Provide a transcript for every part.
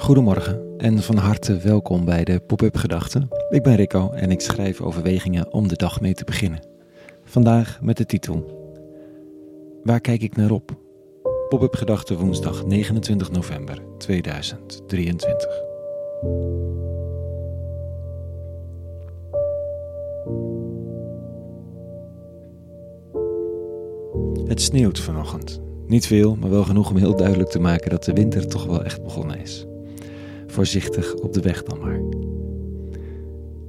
Goedemorgen en van harte welkom bij de Pop-up Gedachten. Ik ben Rico en ik schrijf overwegingen om de dag mee te beginnen. Vandaag met de titel Waar kijk ik naar op? Pop-up Gedachten woensdag 29 november 2023. Het sneeuwt vanochtend. Niet veel, maar wel genoeg om heel duidelijk te maken dat de winter toch wel echt begonnen is. Voorzichtig op de weg dan maar.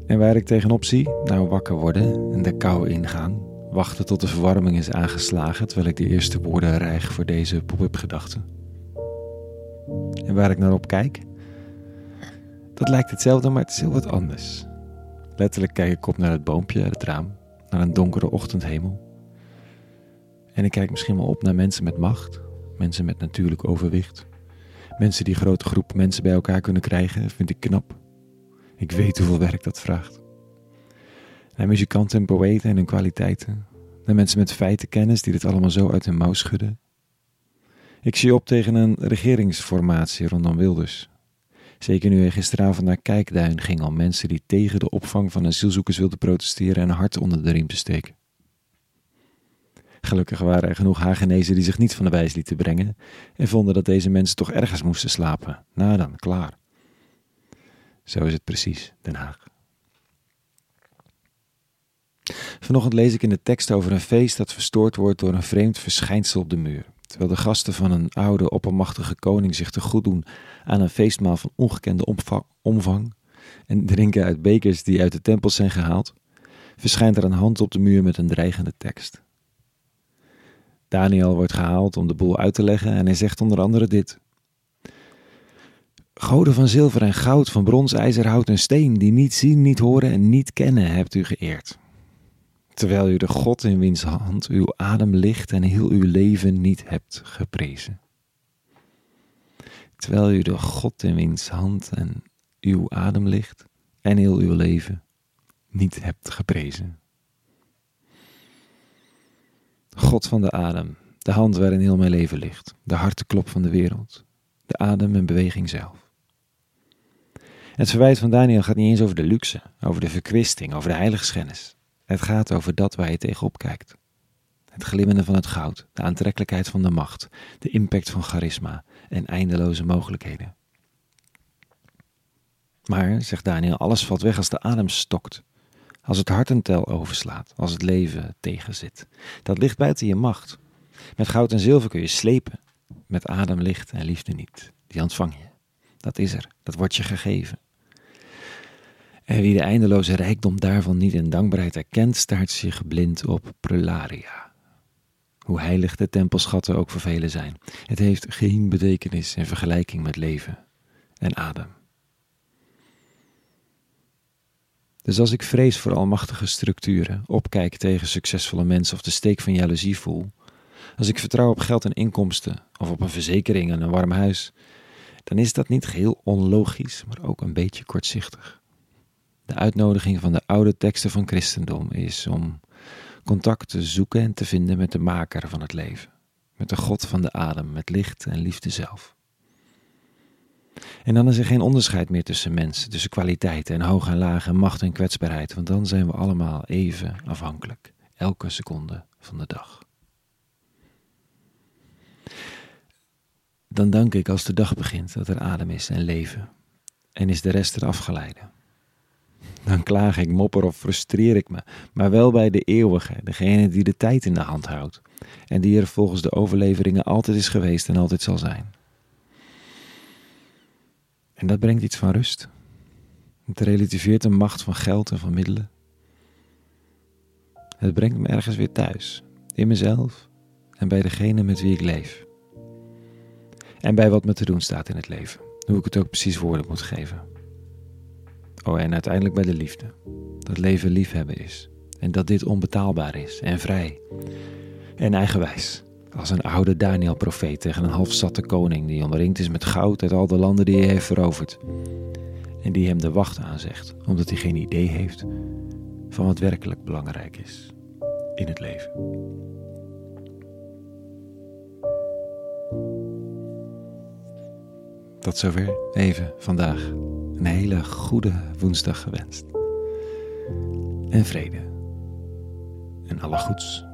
En waar ik tegenop zie, nou wakker worden en de kou ingaan, wachten tot de verwarming is aangeslagen terwijl ik de eerste woorden rijg voor deze pop-up gedachten. En waar ik naar op kijk, dat lijkt hetzelfde, maar het is heel wat anders. Letterlijk kijk ik op naar het boompje het raam, naar een donkere ochtendhemel. En ik kijk misschien wel op naar mensen met macht, mensen met natuurlijk overwicht. Mensen die grote groepen mensen bij elkaar kunnen krijgen, vind ik knap. Ik weet hoeveel werk dat vraagt. Naar muzikanten en poëten en hun kwaliteiten. Naar mensen met feitenkennis die dit allemaal zo uit hun mouw schudden. Ik zie op tegen een regeringsformatie rondom Wilders. Zeker nu hij gisteravond naar Kijkduin ging om mensen die tegen de opvang van asielzoekers wilden protesteren een hart onder de riem te steken. Gelukkig waren er genoeg Hagenezen die zich niet van de wijs lieten brengen en vonden dat deze mensen toch ergens moesten slapen. Nou dan, klaar. Zo is het precies, Den Haag. Vanochtend lees ik in de tekst over een feest dat verstoord wordt door een vreemd verschijnsel op de muur. Terwijl de gasten van een oude, oppermachtige koning zich te goed doen aan een feestmaal van ongekende omvang en drinken uit bekers die uit de tempels zijn gehaald, verschijnt er een hand op de muur met een dreigende tekst. Daniel wordt gehaald om de boel uit te leggen en hij zegt onder andere dit. Goden van zilver en goud, van brons, ijzer, hout en steen, die niet zien, niet horen en niet kennen, hebt u geëerd. Terwijl u de God in wiens hand uw adem ligt en heel uw leven niet hebt geprezen. Terwijl u de God in wiens hand en uw adem ligt en heel uw leven niet hebt geprezen. God van de adem, de hand waarin heel mijn leven ligt, de harteklop van de wereld, de adem en beweging zelf. Het verwijt van Daniel gaat niet eens over de luxe, over de verkwisting, over de heiligschennis. Het gaat over dat waar je tegenop kijkt. Het glimmende van het goud, de aantrekkelijkheid van de macht, de impact van charisma en eindeloze mogelijkheden. Maar, zegt Daniel, alles valt weg als de adem stokt. Als het hart een tel overslaat, als het leven tegenzit. Dat ligt buiten je macht. Met goud en zilver kun je slepen. Met adem, licht en liefde niet. Die ontvang je. Dat is er. Dat wordt je gegeven. En wie de eindeloze rijkdom daarvan niet in dankbaarheid erkent, staart zich blind op prularia. Hoe heilig de tempelschatten ook voor velen zijn. Het heeft geen betekenis in vergelijking met leven en adem. Dus als ik vrees voor almachtige structuren, opkijk tegen succesvolle mensen of de steek van jaloezie voel, als ik vertrouw op geld en inkomsten of op een verzekering en een warm huis, dan is dat niet geheel onlogisch, maar ook een beetje kortzichtig. De uitnodiging van de oude teksten van christendom is om contact te zoeken en te vinden met de maker van het leven, met de God van de adem, met licht en liefde zelf. En dan is er geen onderscheid meer tussen mensen, tussen kwaliteiten en hoog en laag en macht en kwetsbaarheid, want dan zijn we allemaal even afhankelijk, elke seconde van de dag. Dan dank ik als de dag begint dat er adem is en leven, en is de rest er afgeleide. Dan klaag ik, mopper of frustreer ik me, maar wel bij de eeuwige, degene die de tijd in de hand houdt en die er volgens de overleveringen altijd is geweest en altijd zal zijn. En dat brengt iets van rust. Het relativeert de macht van geld en van middelen. Het brengt me ergens weer thuis, in mezelf en bij degene met wie ik leef. En bij wat me te doen staat in het leven, hoe ik het ook precies woorden moet geven. Oh, en uiteindelijk bij de liefde. Dat leven liefhebben is. En dat dit onbetaalbaar is en vrij en eigenwijs. Als een oude Daniel-profeet tegen een halfzatte koning die omringd is met goud uit al de landen die hij heeft veroverd. En die hem de wacht aanzegt, omdat hij geen idee heeft van wat werkelijk belangrijk is in het leven. Tot zover even vandaag. Een hele goede woensdag gewenst. En vrede. En alle goeds.